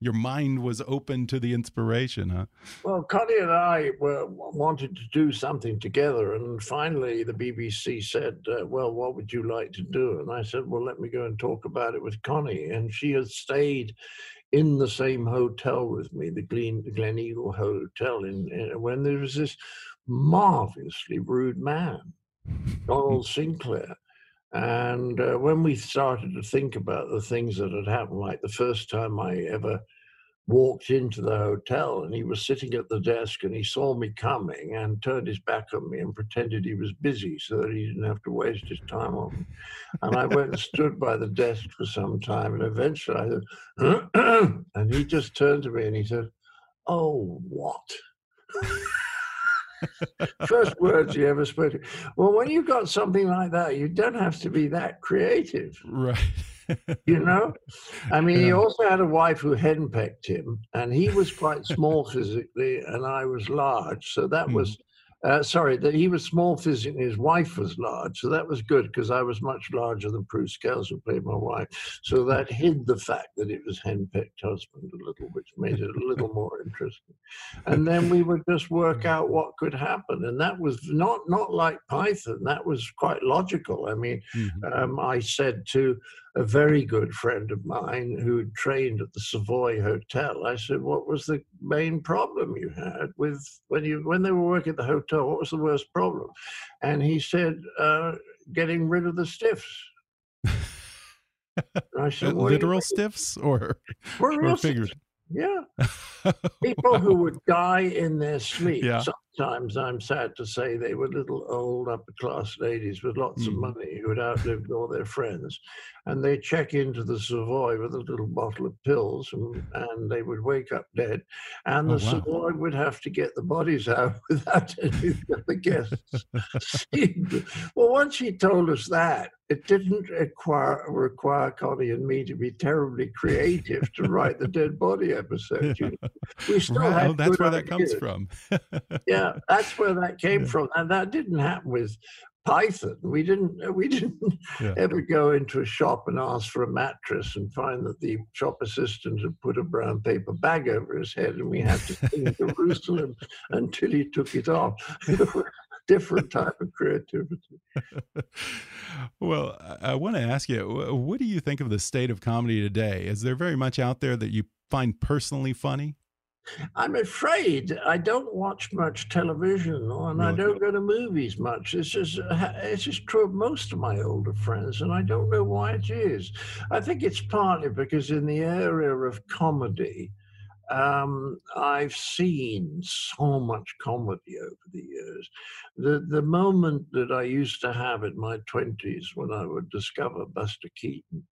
your mind was open to the inspiration, huh? Well, Connie and I were, wanted to do something together, and finally the BBC said, uh, "Well, what would you like to do?" And I said, "Well, let me go and talk about it with Connie." And she had stayed in the same hotel with me, the Glen, Glen Eagle Hotel, in, in when there was this marvelously rude man, [laughs] Donald Sinclair. And uh, when we started to think about the things that had happened, like the first time I ever walked into the hotel and he was sitting at the desk and he saw me coming and turned his back on me and pretended he was busy so that he didn't have to waste his time on me. And I went and stood by the desk for some time and eventually I said, [clears throat] and he just turned to me and he said, Oh, what? [laughs] First words you ever spoke. Well, when you've got something like that, you don't have to be that creative Right. you know i mean he also had a wife who henpecked him and he was quite small physically and i was large so that Hmm. was uh, sorry that he was small physically his wife was large so that was good because i was much larger than Pru Scales who played my wife. So that hid the fact that it was henpecked husband a little which made it a little more interesting. And then we would just work out what could happen and that was not not like python that was quite logical. I mean Mhm. um, I said to a very good friend of mine who trained at the Savoy Hotel, I said, "What was the main problem you had with when you when they were working at the hotel? What was the worst problem?" And he said, uh, "Getting rid of the stiffs." [laughs] I said, "What do you Literal stiffs or, or real figures? Yeah, [laughs] people who would die in their sleep. Yeah. Sometimes I'm sad to say they were little old upper class ladies with lots of Mhm. money who had outlived all their friends. And they check into the Savoy with a little bottle of pills and, and they would wake up dead. And Oh, the wow. Savoy would have to get the bodies out [laughs] without any of the guests. well, once he told us that, it didn't require, require Connie and me to be terribly creative to write the dead body episode. you know. We still Right. had Oh, that's where that comes from. [laughs] Yeah, that's where that came Yeah. from, and that didn't happen with Python. We didn't uh, we [laughs] didn't Yeah. ever go into a shop and ask for a mattress and find that the shop assistant had put a brown paper bag over his head and we had to sing [laughs] Jerusalem until he took it off. [laughs] Different type of creativity. well, I want to ask you, what do you think of the state of comedy today? Is there very much out there that you find personally funny? I'm afraid I don't watch much television and I don't go to movies much. This is it's just true of most of my older friends, and I don't know why it is. I think it's partly because in the area of comedy, um, I've seen so much comedy over the years. The the moment that I used to have in my twenties when I would discover Buster Keaton,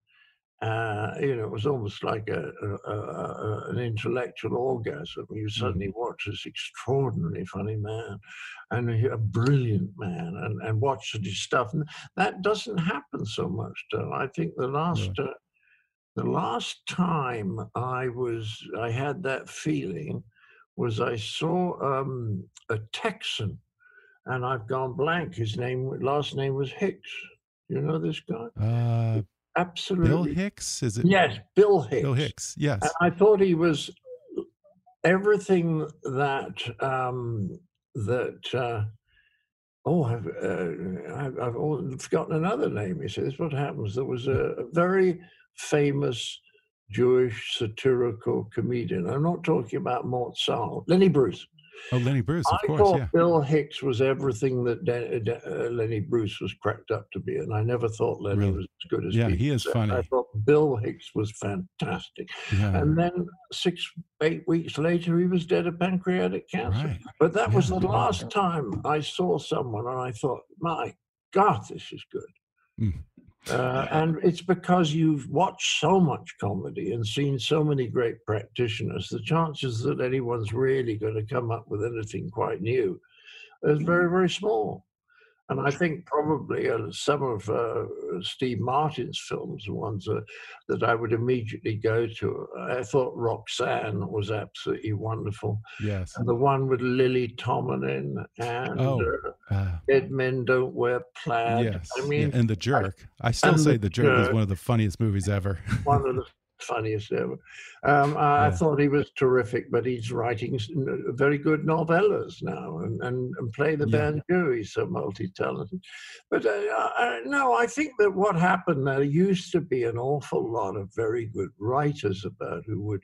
uh, you know, it was almost like a, a, a, an intellectual orgasm. You suddenly watch this extraordinarily funny man and a a brilliant man and, and watch his stuff. And that doesn't happen so much. Though. I think the last uh, the last time I was I had that feeling was I saw um, a Texan, and I've gone blank. His name last name was Hicks. You know this guy? Uh, Absolutely. Bill Hicks? Is it? Yes, Bill Hicks. Bill Hicks. Yes. And I thought he was everything that um, that. Uh, oh, I've, uh, I've I've all- forgotten another name. He says, "What happens?" There was a, a very famous Jewish satirical comedian. I'm not talking about Mort Sahl, Lenny Bruce. Oh, Lenny Bruce, of I course. thought Yeah. Bill Hicks was everything that uh, Lenny Bruce was cracked up to be, and I never thought Lenny Really? was as good as Yeah, he is said. funny. I thought Bill Hicks was fantastic. Yeah. And then six, eight weeks later, he was dead of pancreatic cancer. Right. But that was Yeah. the last time I saw someone, and I thought, my God, this is good. Mm. Uh, and it's because you've watched so much comedy and seen so many great practitioners. The chances that anyone's really going to come up with anything quite new is very, very small. And I think probably uh, some of uh, Steve Martin's films, are ones uh, that I would immediately go to. I thought Roxanne was absolutely wonderful. Yes. And the one with Lily Tomlin and Oh, uh, Uh, Dead Men Don't Wear Plaid. yes. I yeah, and The Jerk. I still say The The Jerk is one of the funniest movies ever. [laughs] one of the funniest ever. Um, I, I thought he was terrific, but he's writing very good novellas now and, and, and play the Yeah. banjo. He's so multi-talented. But uh, I, no, I think that what happened, there used to be an awful lot of very good writers about who would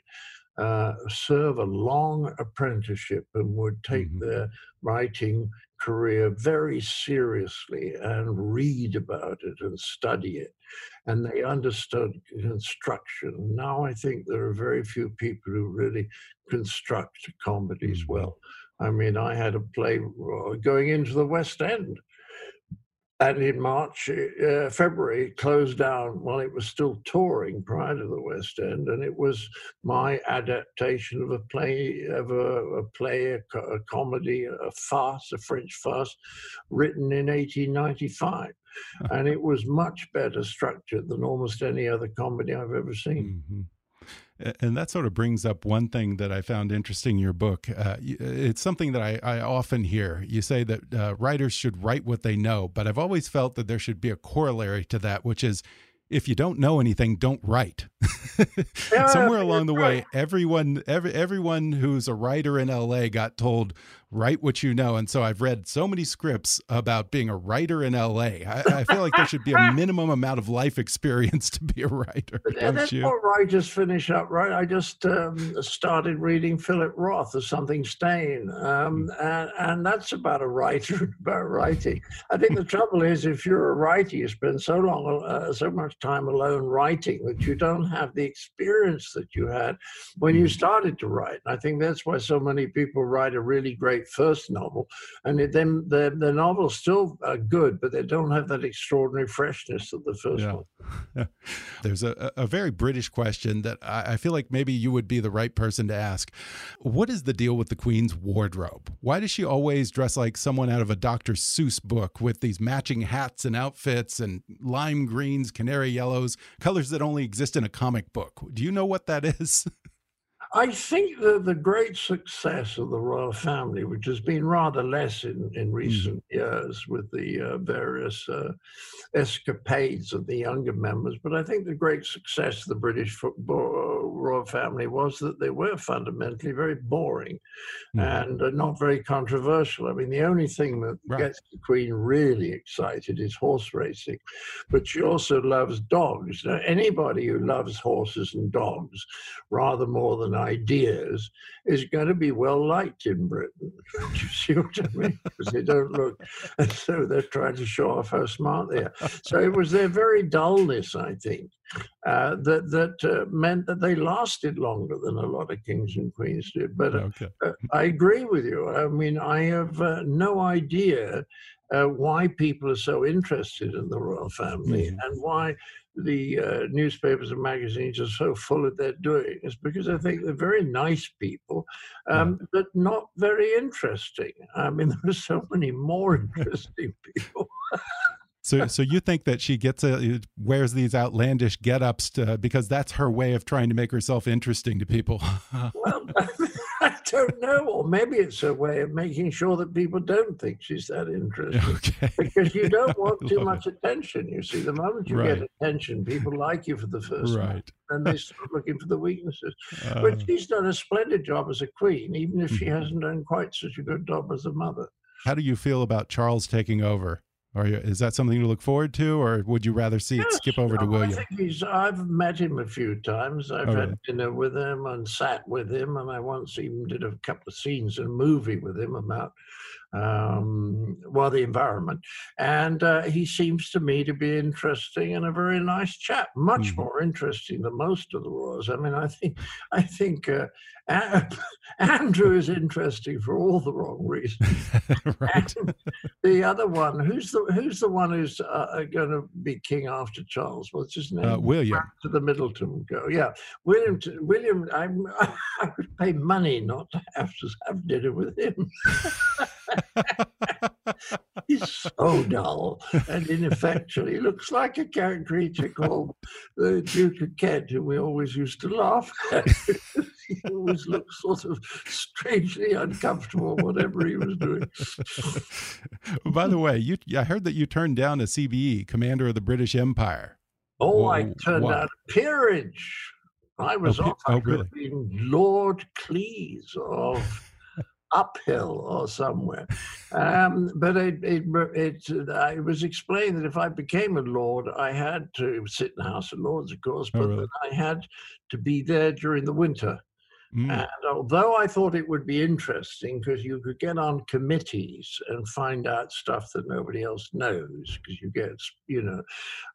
uh, serve a long apprenticeship and would take Mhm. their writing career very seriously and read about it and study it and they understood construction. Now I think there are very few people who really construct comedies Mhm. well. I mean, I had a play uh, going into the West End. And in March, uh, February, closed down while it was still touring prior to the West End, and it was my adaptation of a play, of a, a play, a, a comedy, a farce, a French farce, written in 1895 [laughs] and it was much better structured than almost any other comedy I've ever seen. Mhm. And that sort of brings up one thing that I found interesting in your book. Uh, it's something that I, I often hear. You say that uh, writers should write what they know, but I've always felt that there should be a corollary to that, which is if you don't know anything, don't write. [laughs] Somewhere along the way, everyone, every, everyone who's a writer in LA got told, write what you know. And so I've read so many scripts about being a writer in LA. I, I feel like there should be a [laughs] minimum amount of life experience to be a writer, Yeah, don't that's you? what just finish up, right? I just um, started reading Philip Roth or Something Stain, um, and, and that's about a writer, [laughs] about writing. I think the [laughs] trouble is, if you're a writer, you spend so long, uh, so much time alone writing that you don't have the experience that you had when you started to write. And I think that's why so many people write a really great first novel, and it, then the the novels still are good, but they don't have that extraordinary freshness of the first Yeah. one. [laughs] There's a, a very British question that I, I feel like maybe you would be the right person to ask. What is the deal with the Queen's wardrobe? Why does she always dress like someone out of a Dr. Seuss book with these matching hats and outfits and lime greens, canary yellows, colors that only exist in a comic book? Do you know what that is? [laughs] I think that the great success of the royal family, which has been rather less in, in recent mm. years with the uh, various uh, escapades of the younger members, but I think the great success of the British football, uh, royal family was that they were fundamentally very boring mm. and uh, not very controversial. I mean, the only thing that right. gets the Queen really excited is horse racing, but she also loves dogs. Now, anybody who loves horses and dogs rather more than ideas is going to be well liked in Britain. [laughs] Do you see what I mean? Because they don't look [laughs] as though they're trying to show off how smart they are. So it was their very dullness, I think, uh, that that uh, meant that they lasted longer than a lot of kings and queens did. But uh, okay. Uh, I agree with you. I mean, I have uh, no idea. Uh, why people are so interested in the royal family mm-hmm. and why the uh, newspapers and magazines are so full of their doing is because I think they're very nice people, um, yeah. but not very interesting. I mean, [laughs] there are so many more [laughs] interesting people. So, so you think that she gets a wears these outlandish get-ups to, because that's her way of trying to make herself interesting to people? well, [laughs] I don't know, or maybe it's a way of making sure that people don't think she's that interesting. Okay. Because you don't [laughs] want too much it. attention. You see, the moment you right. get attention, people like you for the first right. time, and they start looking for the weaknesses. Uh, but she's done a splendid job as a queen, even if she mm-hmm. hasn't done quite such a good job as a mother. How do you feel about Charles taking over? Or is that something to look forward to, or would you rather see yes, it skip over no, to William? I think he's. I've met him a few times. I've oh, had really? dinner with him and sat with him, and I once even did a couple of scenes in a movie with him about um, well, the environment. And uh, he seems to me to be interesting and a very nice chap, much mm. more interesting than most of the royals. I mean, I think, I think uh, [laughs] Andrew is interesting for all the wrong reasons. [laughs] right. the other one, who's the who's the one who's uh, going to be king after Charles? What's his name? Uh, William. Back to the Middleton go. Yeah, William. William. I'm, [laughs] I would pay money not to have to have dinner with him. He's so dull and ineffectual. He looks like a creature called the Duke of Kent, who we always used to laugh at. [laughs] he always looked sort of strangely uncomfortable, whatever he was doing. By the way, you I heard that you turned down a CBE, Commander of the British Empire. Oh, Whoa, I turned what? down a peerage. I was oh, offered oh, really? Lord Cleese of uphill or somewhere. Um, but it, it, it, uh, it, was explained that if I became a lord, I had to sit in the House of Lords, of course, oh, but oh, really? I had to be there during the winter. Mm. And although I thought it would be interesting because you could get on committees and find out stuff that nobody else knows, because you get, you know,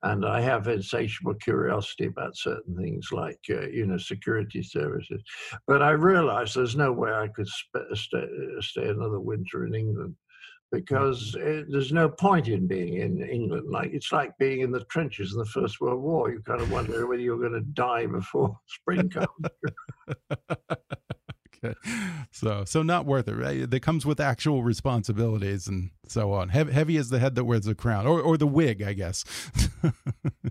and I have insatiable curiosity about certain things like, uh, you know, security services. But I realized there's no way I could sp- stay, stay another winter in England because mm-hmm. it, there's no point in being in England. Like it's like being in the trenches in the First World War. You kind of wonder [laughs] whether you're going to die before [laughs] spring comes. [laughs] okay, so so not worth it. Right? That comes with actual responsibilities and so on. Heavy, heavy is the head that wears the crown, or or the wig, I guess.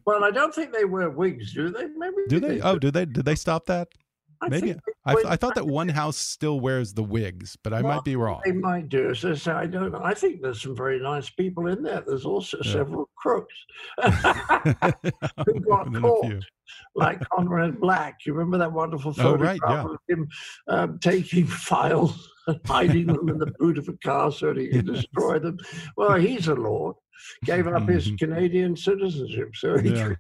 well, I don't think they wear wigs, do they? Maybe do they? they oh, do they? Did they stop that? I Maybe I, I, thought that one house still wears the wigs, but I well, might be wrong. They might do. So, so I don't. I think there's some very nice people in there. There's also yeah. several crooks [laughs] who got caught, like Conrad Black. You remember that wonderful photograph oh, right, yeah. of him um, taking [laughs] files and hiding them in the boot of a car so he could destroy them? Well, he's a lord. Gave up his mm-hmm. Canadian citizenship, so he. Yeah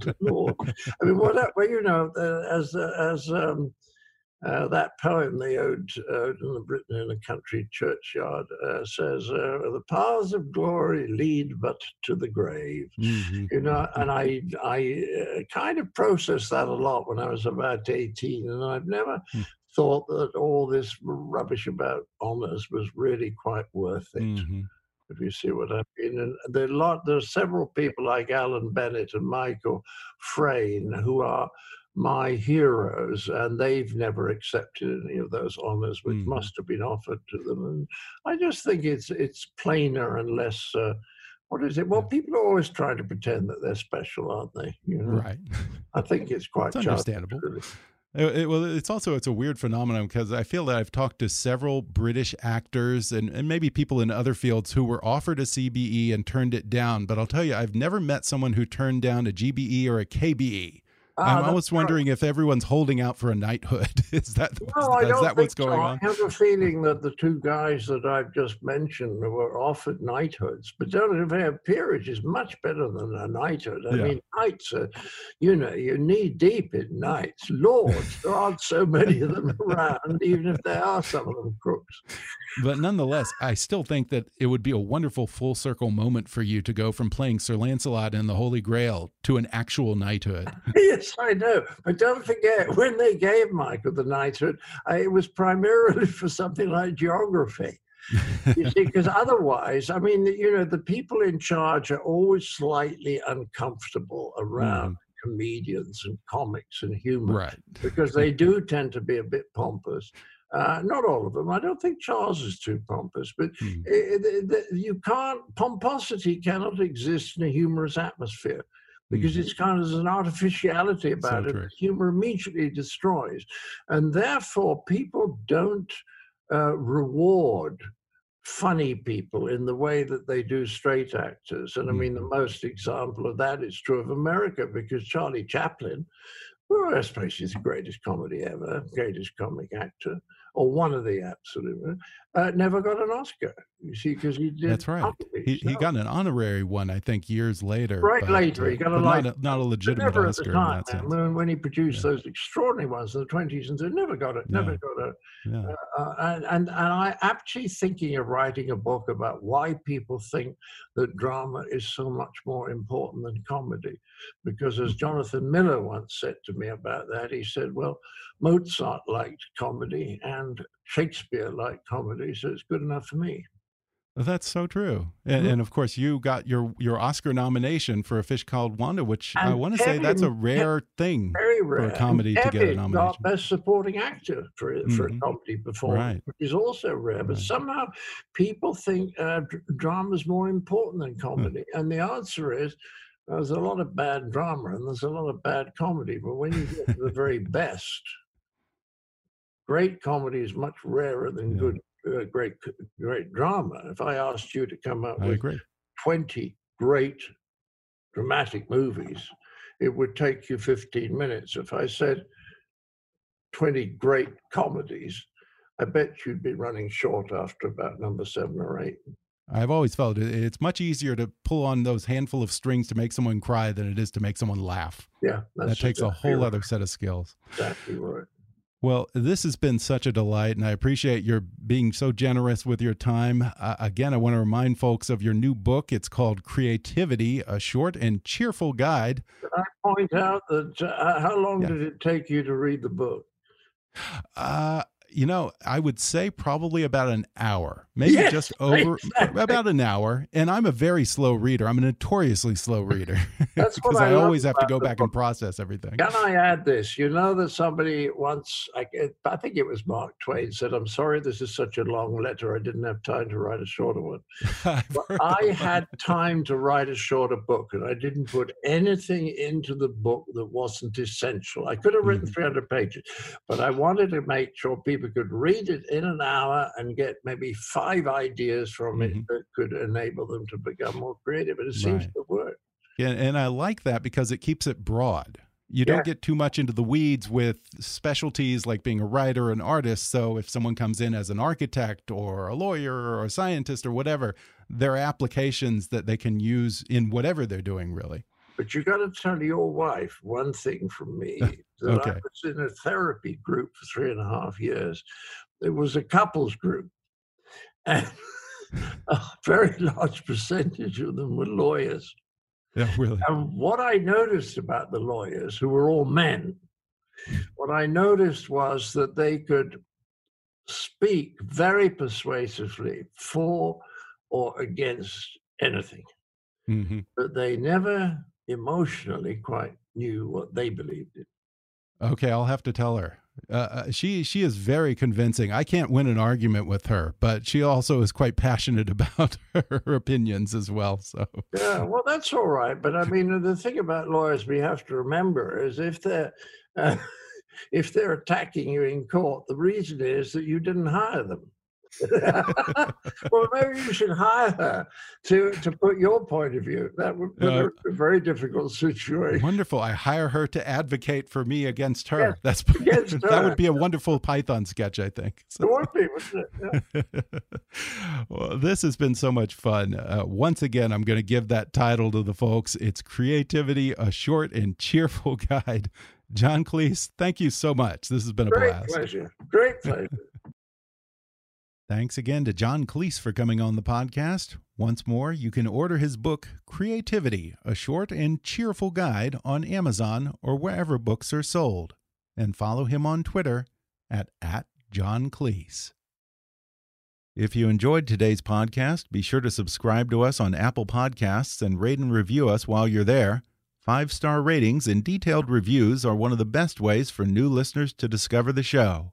to Lord. I mean, what, well, you know, uh, as as um, uh, that poem, the ode, ode in the Britain in a country churchyard, uh, says, uh, "The paths of glory lead but to the grave." Mm-hmm. You know, and I I uh, kind of processed that a lot when I was about eighteen, and I've never. Mm-hmm. Thought that all this rubbish about honors was really quite worth it. Mm-hmm if you see what I mean. And there are, lot, there are several people like Alan Bennett and Michael Frayn who are my heroes, and they've never accepted any of those honors which mm. must have been offered to them. And I just think it's it's plainer and less. Uh, what is it? Well, people are always trying to pretend that they're special, aren't they? You know? Right. [laughs] I think it's quite it's understandable. Really. It, it, well, it's also it's a weird phenomenon because I feel that I've talked to several British actors and, and maybe people in other fields who were offered a CBE and turned it down. But I'll tell you, I've never met someone who turned down a GBE or a KBE. I'm Ah, almost that's right. wondering if everyone's holding out for a knighthood. [laughs] is that No, I is that what's going so. going I have a feeling that the two guys that I've just mentioned were offered knighthoods, but don't have a peerage is much better than a knighthood. I Yeah. mean, knights are, you know, you're knee deep in knights. Lords, there aren't so many of them [laughs] around, even if there are some of them crooks. But nonetheless, I still think that it would be a wonderful full circle moment for you to go from playing Sir Lancelot in the Holy Grail to an actual knighthood. [laughs] yes, I know. But don't forget, when they gave Michael the knighthood, I, it was primarily [laughs] for something like geography. you see, [laughs] because otherwise, I mean, you know, the people in charge are always slightly uncomfortable around comedians and comics and humor Right. because they do tend to be a bit pompous. Uh, not all of them. I don't think Charles is too pompous, but Hmm. i- i- the- you can't. Pomposity cannot exist in a humorous atmosphere because Mhm. it's kind of an artificiality about it true. humor immediately destroys, and therefore people don't uh, reward funny people in the way that they do straight actors. And I mean, the most example of that is true of America because Charlie Chaplin, well, I suppose he's the greatest comedy ever, greatest comic actor, or one of the absolute, uh, never got an Oscar. You see, because he did. That's right. He, he got an honorary one, I think, years later. Right but, later, he uh, got a life- not a, not a legitimate never at Oscar the time, that man, when, when he produced Yeah. those extraordinary ones in the 20s and they never got it, never Yeah. got it. Yeah. Uh, and, and, and I actually thinking of writing a book about why people think that drama is so much more important than comedy. Because as Jonathan Miller once said to me about that, he said, well, Mozart liked comedy and Shakespeare liked comedy, so it's good enough for me. That's so true. And, Mhm. and of course, you got your your Oscar nomination for A Fish Called Wanda, which I want to say that's a rare thing. Very rare. for a comedy and to get a nomination. got Best Supporting Actor for for a Mhm. comedy performance, Right. which is also rare. But Right. somehow people think uh, drama is more important Hmm. than comedy, and the answer is. There's a lot of bad drama and there's a lot of bad comedy, but when you get to the very best, great comedy is much rarer than Yeah. good, uh, great, great drama. If I asked you to come up I with agree. 20 great dramatic movies, it would take you 15 minutes. If I said 20 great comedies, I bet you'd be running short after about number seven or eight. I've always felt it's much easier to pull on those handful of strings to make someone cry than it is to make someone laugh. Yeah, that's that takes a whole right. other set of skills. Exactly right. Well, this has been such a delight, and I appreciate your being so generous with your time. Uh, again, I want to remind folks of your new book. It's called Creativity, a short and cheerful guide. I point out that uh, how long Yeah. did it take you to read the book? Uh, you know, I would say probably about an hour, maybe Yes, just [laughs] over exactly. about an hour. And I'm a very slow reader. I'm a notoriously slow reader [laughs] because I I, always have to go back and process everything. Can I add this? You know that somebody once, I, I think it was Mark Twain, said, I'm sorry this is such a long letter. I didn't have time to write a shorter one. [laughs] I had time to write a shorter book, and I didn't put anything into the book that wasn't essential. I could have written Mhm. 300 pages, but I wanted to make sure people could read it in an hour and get maybe five ideas from it Mhm. that could enable them to become more creative. And it seems Right. to work. And, and I like that because it keeps it broad. You Yeah. don't get too much into the weeds with specialties like being a writer or an artist. So if someone comes in as an architect or a lawyer or a scientist or whatever, there are applications that they can use in whatever they're doing, really. But you got to tell your wife one thing from me [laughs] that I was in a therapy group for three and a half years. It was a couples group, [laughs] and a very large percentage of them were lawyers. Yeah, really. And what I noticed about the lawyers, who were all men, what I noticed was that they could speak very persuasively for or against anything hmm but they never emotionally quite knew what they believed in. Okay, I'll have to tell her. Uh, Uh, she she is very convincing. I can't win an argument with her, but she also is quite passionate [laughs] about her opinions as well. So Yeah, well, that's all right. But I [laughs] mean, the thing about lawyers we have to remember is if they're uh, [laughs] if they're attacking you in court, the reason is that you didn't hire them. [laughs] well, maybe you should hire her to to put your point of view. That would be uh, a very difficult situation. Wonderful. I hire her to advocate for me against her. That's [laughs] against her. that would be a wonderful Python sketch, I think. So. It would be, wouldn't it? Yeah. [laughs] well, this has been so much fun. Uh, once again, I'm going to give that title to the folks. It's Creativity: A Short and Cheerful Guide. John Cleese, thank you so much. This has been a Great blast. Pleasure. Great pleasure. Thanks again to John Cleese for coming on the podcast. Once more, you can order his book, Creativity A Short and Cheerful Guide, on Amazon or wherever books are sold. And follow him on Twitter at, at John Cleese. If you enjoyed today's podcast, be sure to subscribe to us on Apple Podcasts and rate and review us while you're there. Five star ratings and detailed reviews are one of the best ways for new listeners to discover the show.